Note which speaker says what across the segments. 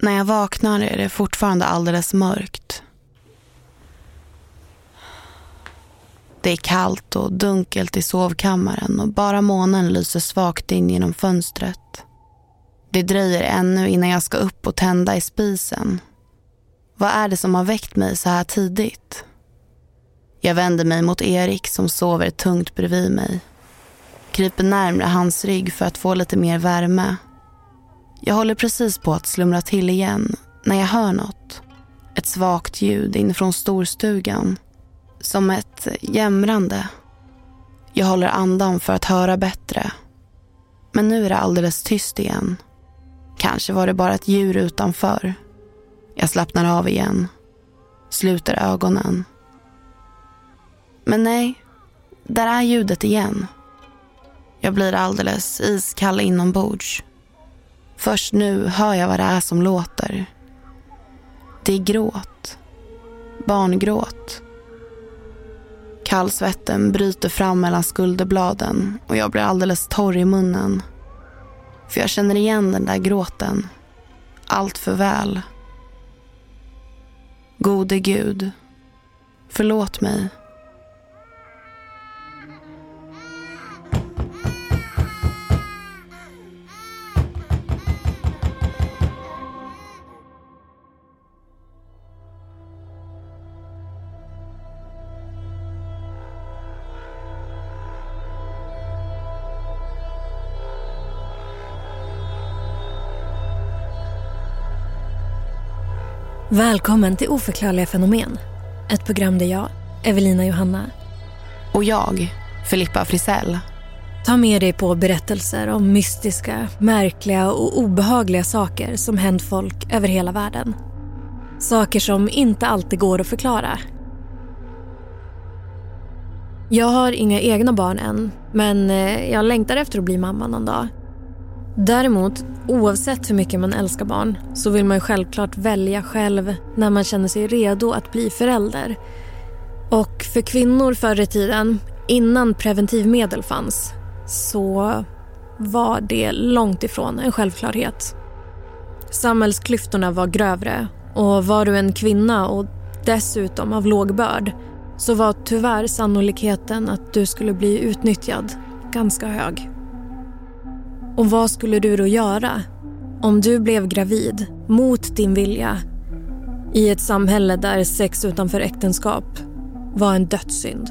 Speaker 1: När jag vaknar är det fortfarande alldeles mörkt. Det är kallt och dunkelt i sovkammaren och bara månen lyser svagt in genom fönstret. Det dröjer ännu innan jag ska upp och tända i spisen. Vad är det som har väckt mig så här tidigt? Jag vänder mig mot Erik som sover tungt bredvid mig. Kryper närmre hans rygg för att få lite mer värme. Jag håller precis på att slumra till igen när jag hör något. Ett svagt ljud inifrån storstugan. Som ett jämrande. Jag håller andan för att höra bättre. Men nu är det alldeles tyst igen. Kanske var det bara ett djur utanför. Jag slappnar av igen. Sluter ögonen. Men nej, där är ljudet igen. Jag blir alldeles iskall inombords. Först nu hör jag vad det är som låter. Det är gråt. Barngråt. Kallsvetten bryter fram mellan skulderbladen och jag blir alldeles torr i munnen. För jag känner igen den där gråten. Allt för väl. Gode Gud, förlåt mig.
Speaker 2: Välkommen till Oförklarliga fenomen. Ett program där jag, Evelina Johanna
Speaker 1: och jag, Filippa Frisell,
Speaker 2: tar med dig på berättelser om mystiska, märkliga och obehagliga saker som hänt folk över hela världen. Saker som inte alltid går att förklara. Jag har inga egna barn än, men eh, jag längtar efter att bli mamma någon dag. Däremot, oavsett hur mycket man älskar barn så vill man ju självklart välja själv när man känner sig redo att bli förälder. Och för kvinnor förr i tiden, innan preventivmedel fanns, så var det långt ifrån en självklarhet. Samhällsklyftorna var grövre och var du en kvinna och dessutom av låg börd så var tyvärr sannolikheten att du skulle bli utnyttjad ganska hög. Och vad skulle du då göra om du blev gravid mot din vilja i ett samhälle där sex utanför äktenskap var en dödssynd?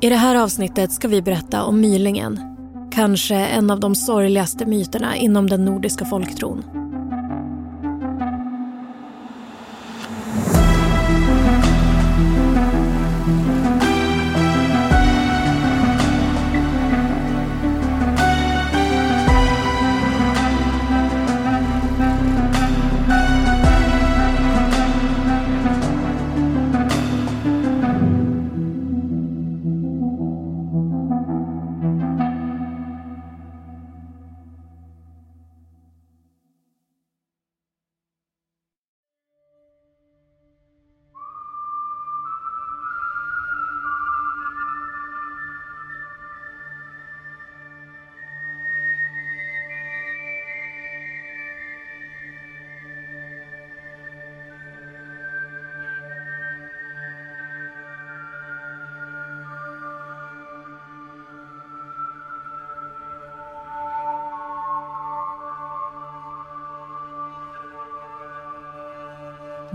Speaker 2: I det här avsnittet ska vi berätta om mylingen. Kanske en av de sorgligaste myterna inom den nordiska folktron.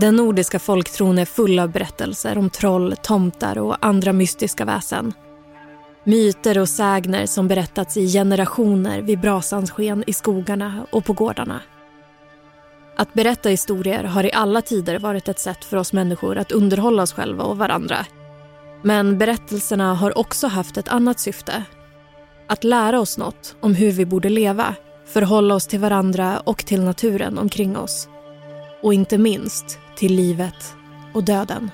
Speaker 2: Den nordiska folktron är full av berättelser om troll, tomtar och andra mystiska väsen. Myter och sägner som berättats i generationer vid brasans sken i skogarna och på gårdarna. Att berätta historier har i alla tider varit ett sätt för oss människor att underhålla oss själva och varandra. Men berättelserna har också haft ett annat syfte. Att lära oss något om hur vi borde leva, förhålla oss till varandra och till naturen omkring oss. Och inte minst till livet och döden.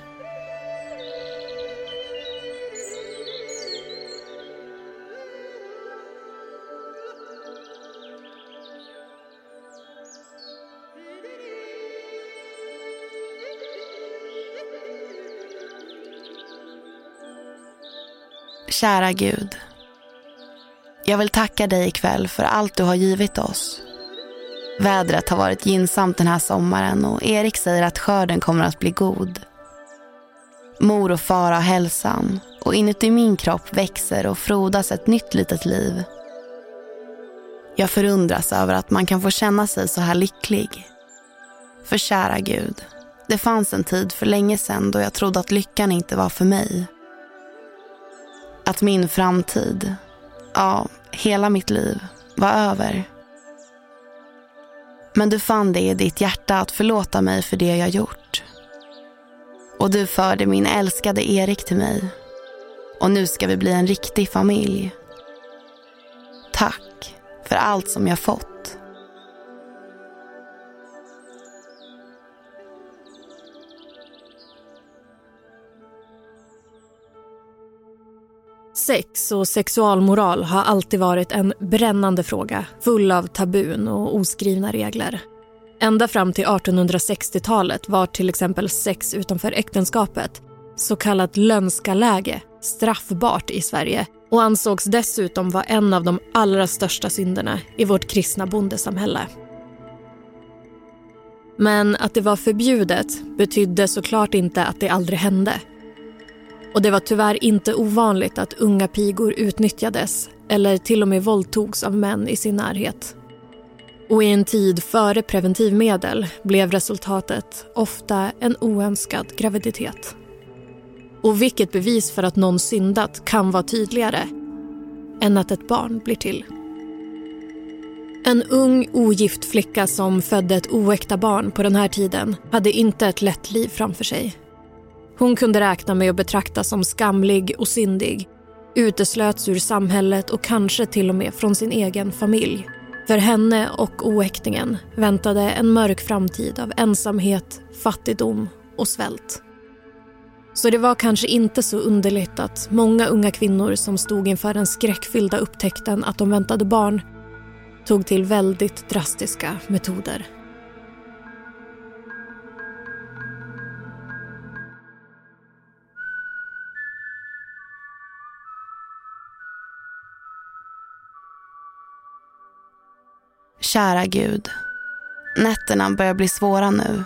Speaker 1: Kära Gud. Jag vill tacka dig ikväll för allt du har givit oss. Vädret har varit gynnsamt den här sommaren och Erik säger att skörden kommer att bli god. Mor och far har hälsan och inuti min kropp växer och frodas ett nytt litet liv. Jag förundras över att man kan få känna sig så här lycklig. För kära Gud, det fanns en tid för länge sedan då jag trodde att lyckan inte var för mig. Att min framtid, ja, hela mitt liv, var över. Men du fann det i ditt hjärta att förlåta mig för det jag gjort. Och du förde min älskade Erik till mig. Och nu ska vi bli en riktig familj. Tack för allt som jag fått.
Speaker 2: Sex och sexualmoral har alltid varit en brännande fråga full av tabun och oskrivna regler. Ända fram till 1860-talet var till exempel sex utanför äktenskapet, så kallat lönskaläge, straffbart i Sverige och ansågs dessutom vara en av de allra största synderna i vårt kristna bondesamhälle. Men att det var förbjudet betydde såklart inte att det aldrig hände. Och det var tyvärr inte ovanligt att unga pigor utnyttjades eller till och med våldtogs av män i sin närhet. Och i en tid före preventivmedel blev resultatet ofta en oönskad graviditet. Och vilket bevis för att någon syndat kan vara tydligare än att ett barn blir till. En ung ogift flicka som födde ett oäkta barn på den här tiden hade inte ett lätt liv framför sig. Hon kunde räkna med att betraktas som skamlig och syndig uteslöts ur samhället och kanske till och med från sin egen familj. För henne och oäktingen väntade en mörk framtid av ensamhet, fattigdom och svält. Så det var kanske inte så underligt att många unga kvinnor som stod inför den skräckfyllda upptäckten att de väntade barn tog till väldigt drastiska metoder.
Speaker 1: Kära Gud, nätterna börjar bli svåra nu.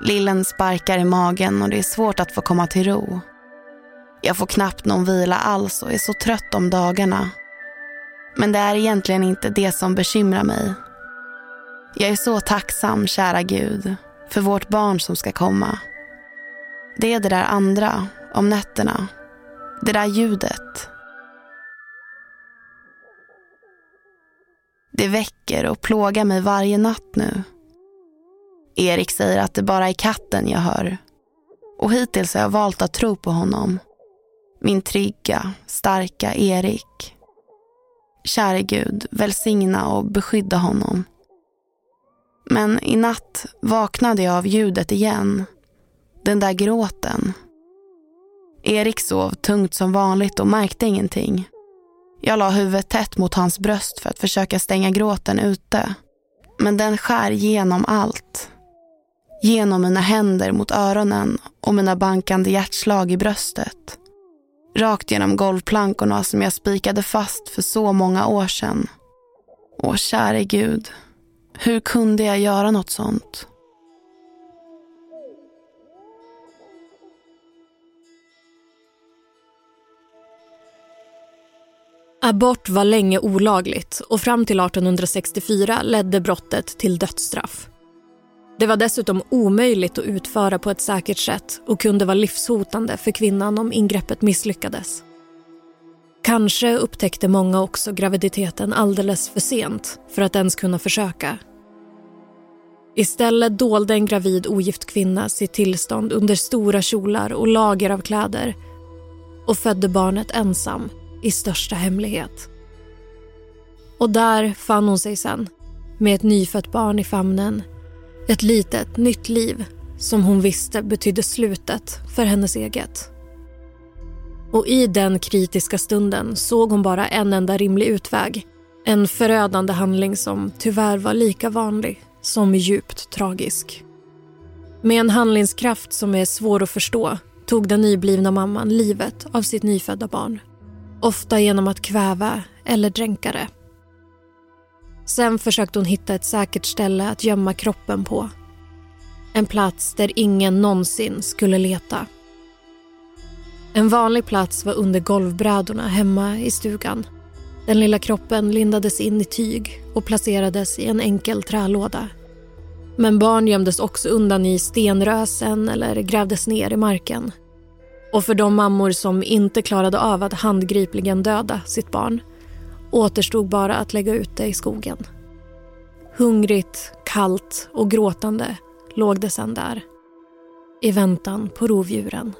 Speaker 1: Lillen sparkar i magen och det är svårt att få komma till ro. Jag får knappt någon vila alls och är så trött om dagarna. Men det är egentligen inte det som bekymrar mig. Jag är så tacksam, kära Gud, för vårt barn som ska komma. Det är det där andra, om nätterna. Det där ljudet. Det väcker och plågar mig varje natt nu. Erik säger att det bara är katten jag hör. Och hittills har jag valt att tro på honom. Min trygga, starka Erik. Käre Gud, välsigna och beskydda honom. Men i natt vaknade jag av ljudet igen. Den där gråten. Erik sov tungt som vanligt och märkte ingenting. Jag la huvudet tätt mot hans bröst för att försöka stänga gråten ute. Men den skär genom allt. Genom mina händer mot öronen och mina bankande hjärtslag i bröstet. Rakt genom golvplankorna som jag spikade fast för så många år sedan. Åh, käre Gud. Hur kunde jag göra något sånt?
Speaker 2: Abort var länge olagligt och fram till 1864 ledde brottet till dödsstraff. Det var dessutom omöjligt att utföra på ett säkert sätt och kunde vara livshotande för kvinnan om ingreppet misslyckades. Kanske upptäckte många också graviditeten alldeles för sent för att ens kunna försöka. Istället dolde en gravid ogift kvinna sitt tillstånd under stora kjolar och lager av kläder och födde barnet ensam i största hemlighet. Och där fann hon sig sen, med ett nyfött barn i famnen. Ett litet, nytt liv som hon visste betydde slutet för hennes eget. Och i den kritiska stunden såg hon bara en enda rimlig utväg. En förödande handling som tyvärr var lika vanlig som djupt tragisk. Med en handlingskraft som är svår att förstå tog den nyblivna mamman livet av sitt nyfödda barn ofta genom att kväva eller dränka det. Sen försökte hon hitta ett säkert ställe att gömma kroppen på. En plats där ingen någonsin skulle leta. En vanlig plats var under golvbrädorna hemma i stugan. Den lilla kroppen lindades in i tyg och placerades i en enkel trälåda. Men barn gömdes också undan i stenrösen eller grävdes ner i marken. Och för de mammor som inte klarade av att handgripligen döda sitt barn återstod bara att lägga ut det i skogen. Hungrigt, kallt och gråtande låg det sen där. I väntan på rovdjuren.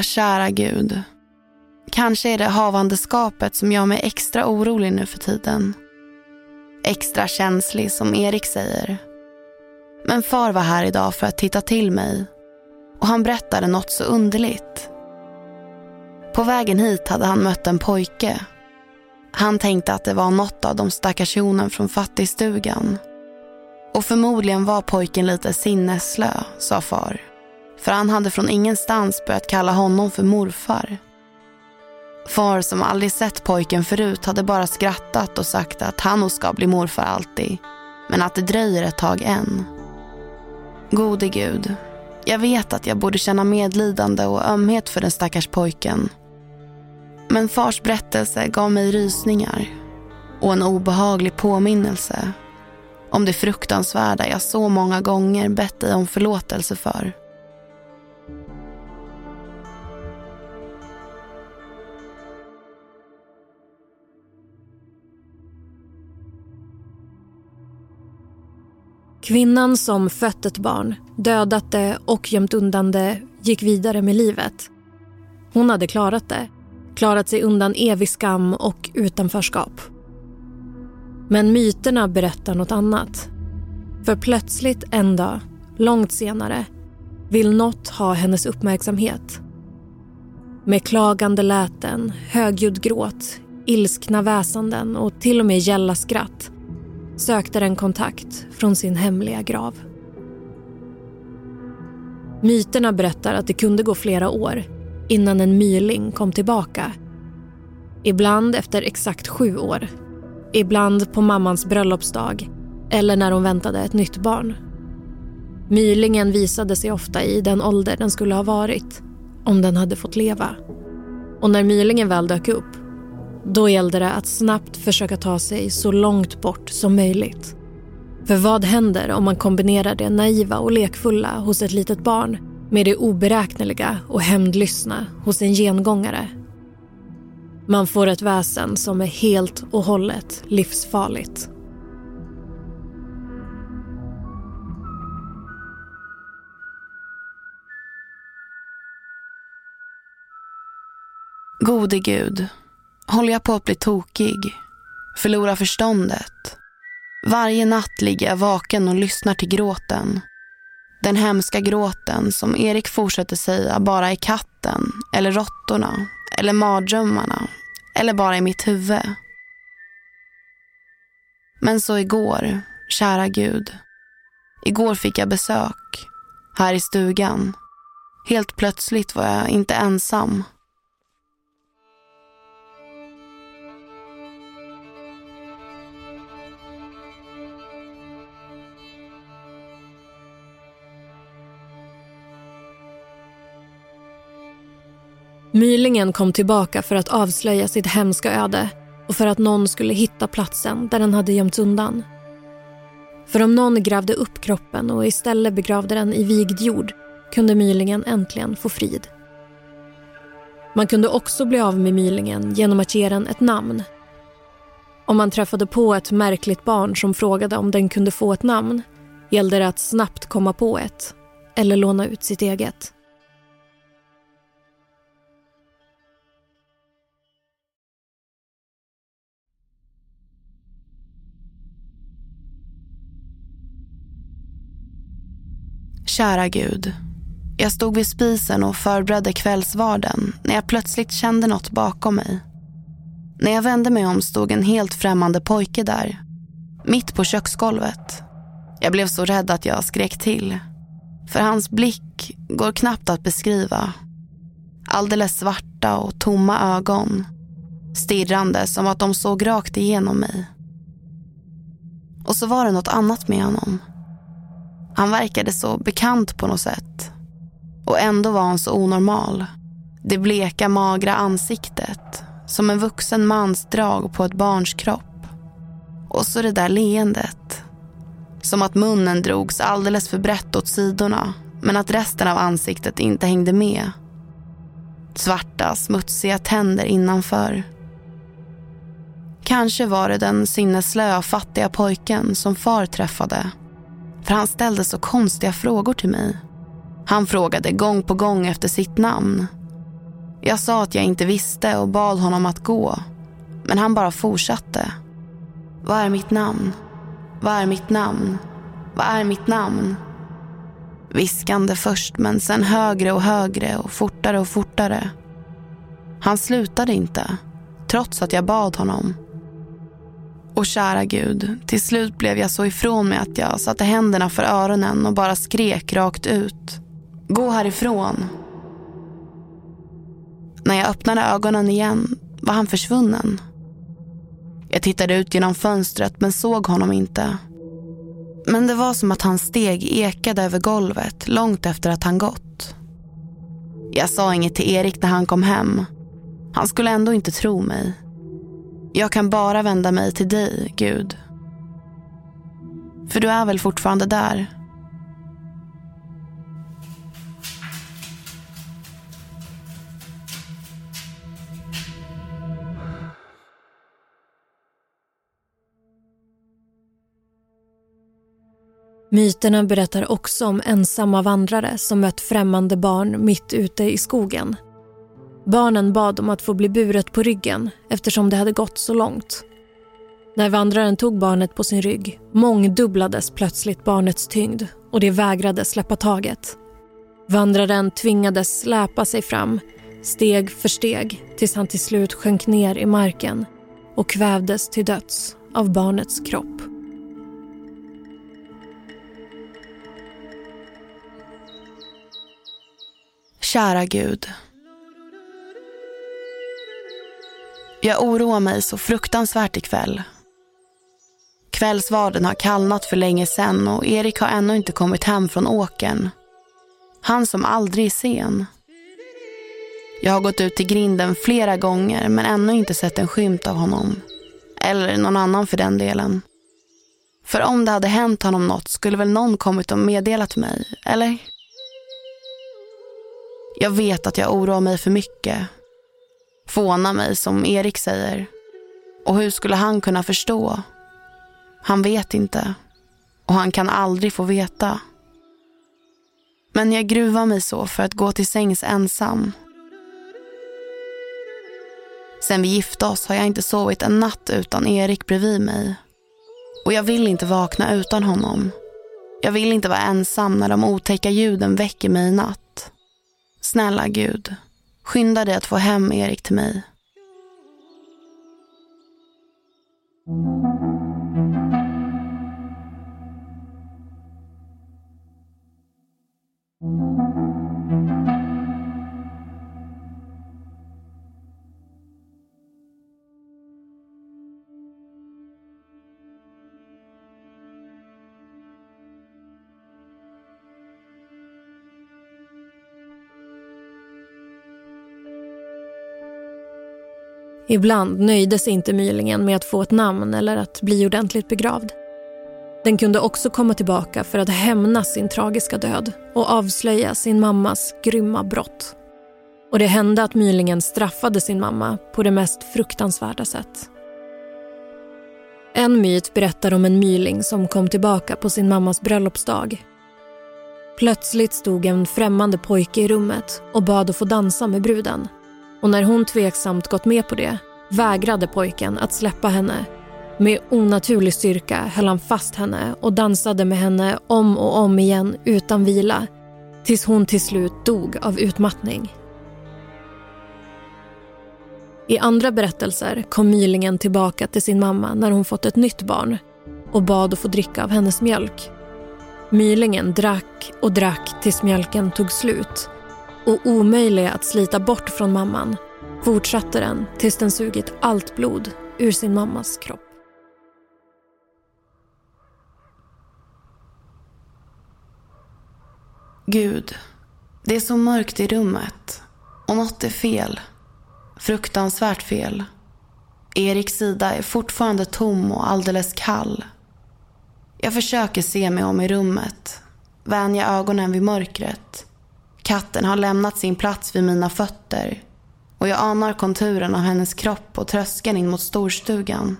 Speaker 1: Åh, kära Gud. Kanske är det havandeskapet som gör mig extra orolig nu för tiden. Extra känslig, som Erik säger. Men far var här idag för att titta till mig och han berättade något så underligt. På vägen hit hade han mött en pojke. Han tänkte att det var något av de stackars hjonen från fattigstugan. Och förmodligen var pojken lite sinnesslö, sa far. För han hade från ingenstans börjat kalla honom för morfar. Far som aldrig sett pojken förut hade bara skrattat och sagt att han nog ska bli morfar alltid. Men att det dröjer ett tag än. Gode Gud, jag vet att jag borde känna medlidande och ömhet för den stackars pojken. Men fars berättelse gav mig rysningar och en obehaglig påminnelse om det fruktansvärda jag så många gånger bett dig om förlåtelse för.
Speaker 2: Kvinnan som fött ett barn, dödat det och gömt undan det gick vidare med livet. Hon hade klarat det. Klarat sig undan evig skam och utanförskap. Men myterna berättar något annat. För plötsligt en dag, långt senare, vill något ha hennes uppmärksamhet. Med klagande läten, högljudd gråt, ilskna väsanden och till och med gälla skratt sökte den kontakt från sin hemliga grav. Myterna berättar att det kunde gå flera år innan en myling kom tillbaka. Ibland efter exakt sju år. Ibland på mammans bröllopsdag eller när hon väntade ett nytt barn. Mylingen visade sig ofta i den ålder den skulle ha varit om den hade fått leva. Och när mylingen väl dök upp då gällde det att snabbt försöka ta sig så långt bort som möjligt. För vad händer om man kombinerar det naiva och lekfulla hos ett litet barn med det oberäkneliga och hämndlystna hos en gengångare? Man får ett väsen som är helt och hållet livsfarligt.
Speaker 1: Gode Gud, håller jag på att bli tokig, förlora förståndet. Varje natt ligger jag vaken och lyssnar till gråten. Den hemska gråten som Erik fortsätter säga bara är katten eller råttorna eller mardrömmarna eller bara i mitt huvud. Men så igår, kära Gud. Igår fick jag besök, här i stugan. Helt plötsligt var jag inte ensam.
Speaker 2: Mylingen kom tillbaka för att avslöja sitt hemska öde och för att någon skulle hitta platsen där den hade gömts undan. För om någon grävde upp kroppen och istället begravde den i vigd jord kunde mylingen äntligen få frid. Man kunde också bli av med mylingen genom att ge den ett namn. Om man träffade på ett märkligt barn som frågade om den kunde få ett namn gällde det att snabbt komma på ett eller låna ut sitt eget.
Speaker 1: Kära Gud. Jag stod vid spisen och förberedde kvällsvarden när jag plötsligt kände något bakom mig. När jag vände mig om stod en helt främmande pojke där. Mitt på köksgolvet. Jag blev så rädd att jag skrek till. För hans blick går knappt att beskriva. Alldeles svarta och tomma ögon. Stirrande som att de såg rakt igenom mig. Och så var det något annat med honom. Han verkade så bekant på något sätt. Och ändå var han så onormal. Det bleka, magra ansiktet. Som en vuxen mans drag på ett barns kropp. Och så det där leendet. Som att munnen drogs alldeles för brett åt sidorna men att resten av ansiktet inte hängde med. Svarta, smutsiga tänder innanför. Kanske var det den sinneslöa, fattiga pojken som far träffade. För han ställde så konstiga frågor till mig. Han frågade gång på gång efter sitt namn. Jag sa att jag inte visste och bad honom att gå. Men han bara fortsatte. Vad är mitt namn? Vad är mitt namn? Vad är mitt namn? Viskande först, men sen högre och högre och fortare och fortare. Han slutade inte, trots att jag bad honom. Och kära Gud, till slut blev jag så ifrån mig att jag satte händerna för öronen och bara skrek rakt ut. Gå härifrån. När jag öppnade ögonen igen var han försvunnen. Jag tittade ut genom fönstret men såg honom inte. Men det var som att hans steg ekade över golvet långt efter att han gått. Jag sa inget till Erik när han kom hem. Han skulle ändå inte tro mig. Jag kan bara vända mig till dig, Gud. För du är väl fortfarande där?
Speaker 2: Myterna berättar också om ensamma vandrare som mött främmande barn mitt ute i skogen. Barnen bad om att få bli buret på ryggen eftersom det hade gått så långt. När vandraren tog barnet på sin rygg mångdubblades plötsligt barnets tyngd och det vägrade släppa taget. Vandraren tvingades släpa sig fram, steg för steg tills han till slut sjönk ner i marken och kvävdes till döds av barnets kropp.
Speaker 1: Kära Gud. Jag oroar mig så fruktansvärt ikväll. Kvällsvarden har kallnat för länge sen och Erik har ännu inte kommit hem från åkern. Han som aldrig är sen. Jag har gått ut till grinden flera gånger men ännu inte sett en skymt av honom. Eller någon annan för den delen. För om det hade hänt honom något skulle väl någon kommit och meddelat mig, eller? Jag vet att jag oroar mig för mycket. Fåna mig som Erik säger. Och hur skulle han kunna förstå? Han vet inte. Och han kan aldrig få veta. Men jag gruvar mig så för att gå till sängs ensam. Sen vi gifte oss har jag inte sovit en natt utan Erik bredvid mig. Och jag vill inte vakna utan honom. Jag vill inte vara ensam när de otäcka ljuden väcker mig i natt. Snälla Gud, skynda dig att få hem Erik till mig.
Speaker 2: Ibland nöjde sig inte mylingen med att få ett namn eller att bli ordentligt begravd. Den kunde också komma tillbaka för att hämnas sin tragiska död och avslöja sin mammas grymma brott. Och det hände att mylingen straffade sin mamma på det mest fruktansvärda sätt. En myt berättar om en myling som kom tillbaka på sin mammas bröllopsdag. Plötsligt stod en främmande pojke i rummet och bad att få dansa med bruden och när hon tveksamt gått med på det vägrade pojken att släppa henne Med onaturlig styrka höll han fast henne och dansade med henne om och om igen utan vila tills hon till slut dog av utmattning. I andra berättelser kom mylingen tillbaka till sin mamma när hon fått ett nytt barn och bad att få dricka av hennes mjölk. Mylingen drack och drack tills mjölken tog slut och omöjlig att slita bort från mamman fortsatte den tills den sugit allt blod ur sin mammas kropp.
Speaker 1: Gud, det är så mörkt i rummet och något är fel. Fruktansvärt fel. Eriks sida är fortfarande tom och alldeles kall. Jag försöker se mig om i rummet, vänja ögonen vid mörkret. Katten har lämnat sin plats vid mina fötter och jag anar konturen av hennes kropp och tröskeln in mot storstugan.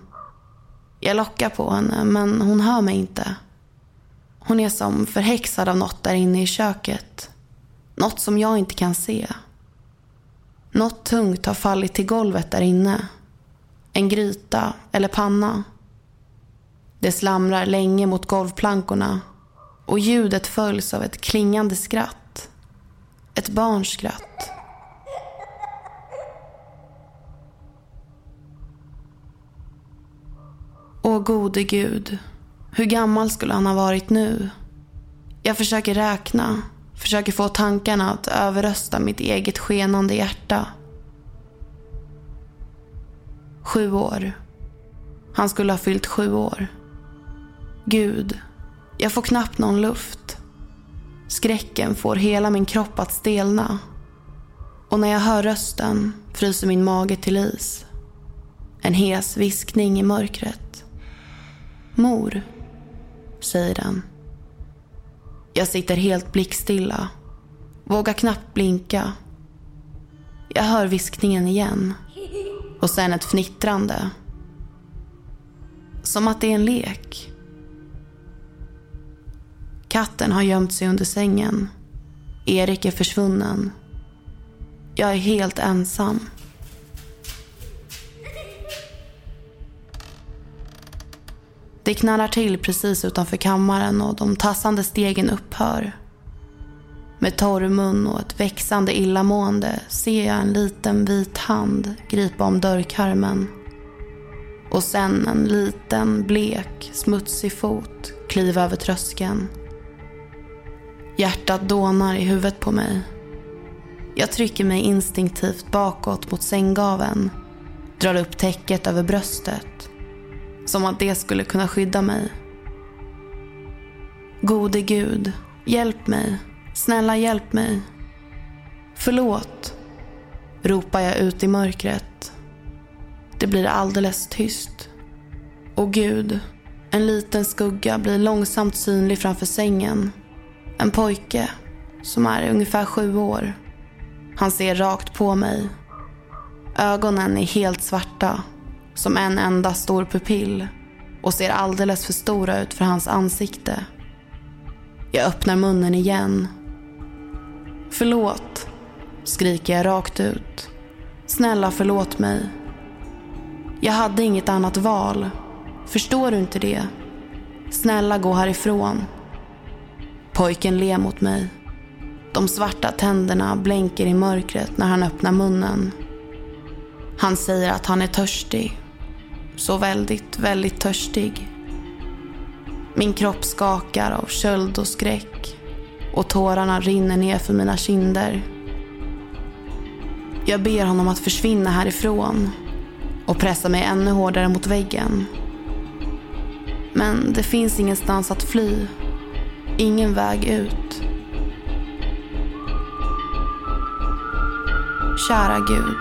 Speaker 1: Jag lockar på henne, men hon hör mig inte. Hon är som förhäxad av något där inne i köket. Något som jag inte kan se. Något tungt har fallit till golvet där inne. En gryta eller panna. Det slamrar länge mot golvplankorna och ljudet följs av ett klingande skratt. Ett barns skratt. Åh gode gud, hur gammal skulle han ha varit nu? Jag försöker räkna, försöker få tankarna att överrösta mitt eget skenande hjärta. Sju år. Han skulle ha fyllt sju år. Gud, jag får knappt någon luft. Skräcken får hela min kropp att stelna. Och när jag hör rösten fryser min mage till is. En hes viskning i mörkret. Mor, säger den. Jag sitter helt blickstilla. Vågar knappt blinka. Jag hör viskningen igen. Och sen ett fnittrande. Som att det är en lek. Katten har gömt sig under sängen. Erik är försvunnen. Jag är helt ensam. Det knallar till precis utanför kammaren och de tassande stegen upphör. Med torr mun och ett växande illamående ser jag en liten vit hand gripa om dörrkarmen. Och sen en liten, blek, smutsig fot kliva över tröskeln. Hjärtat dånar i huvudet på mig. Jag trycker mig instinktivt bakåt mot sänggaven. Drar upp täcket över bröstet. Som att det skulle kunna skydda mig. Gode Gud, hjälp mig. Snälla hjälp mig. Förlåt, ropar jag ut i mörkret. Det blir alldeles tyst. Och Gud, en liten skugga blir långsamt synlig framför sängen. En pojke som är ungefär sju år. Han ser rakt på mig. Ögonen är helt svarta, som en enda stor pupill och ser alldeles för stora ut för hans ansikte. Jag öppnar munnen igen. Förlåt, skriker jag rakt ut. Snälla förlåt mig. Jag hade inget annat val. Förstår du inte det? Snälla gå härifrån. Pojken ler mot mig. De svarta tänderna blänker i mörkret när han öppnar munnen. Han säger att han är törstig. Så väldigt, väldigt törstig. Min kropp skakar av köld och skräck och tårarna rinner ner för mina kinder. Jag ber honom att försvinna härifrån och pressar mig ännu hårdare mot väggen. Men det finns ingenstans att fly. Ingen väg ut. Kära Gud,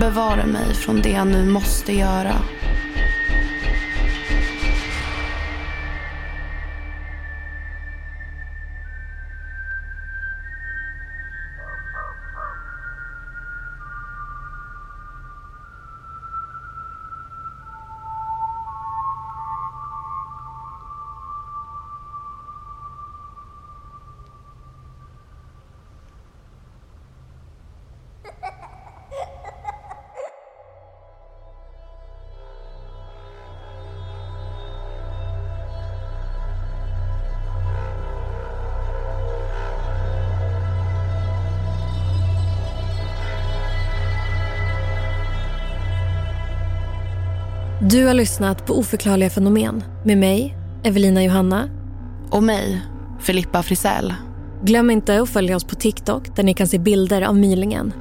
Speaker 1: bevara mig från det jag nu måste göra.
Speaker 2: Du har lyssnat på Oförklarliga fenomen med mig, Evelina Johanna.
Speaker 1: Och mig, Filippa Frisell.
Speaker 2: Glöm inte att följa oss på TikTok där ni kan se bilder av mylingen.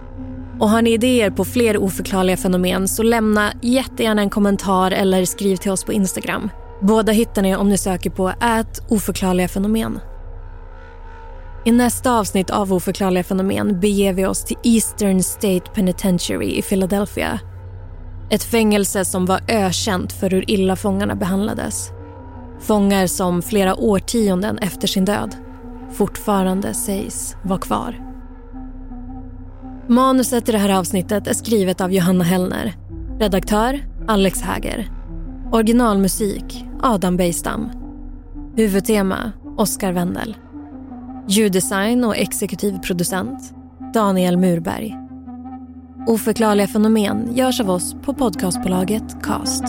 Speaker 2: Och har ni idéer på fler oförklarliga fenomen så lämna jättegärna en kommentar eller skriv till oss på Instagram. Båda hittar ni om ni söker på ät oförklarliga fenomen. I nästa avsnitt av Oförklarliga fenomen beger vi oss till Eastern State Penitentiary i Philadelphia. Ett fängelse som var ökänt för hur illa fångarna behandlades. Fångar som flera årtionden efter sin död fortfarande sägs vara kvar. Manuset i det här avsnittet är skrivet av Johanna Hellner. Redaktör Alex Häger. Originalmusik Adam Bejstam. Huvudtema Oscar Wendel. Ljuddesign och exekutiv producent Daniel Murberg. Oförklarliga fenomen görs av oss på podcastbolaget Cast.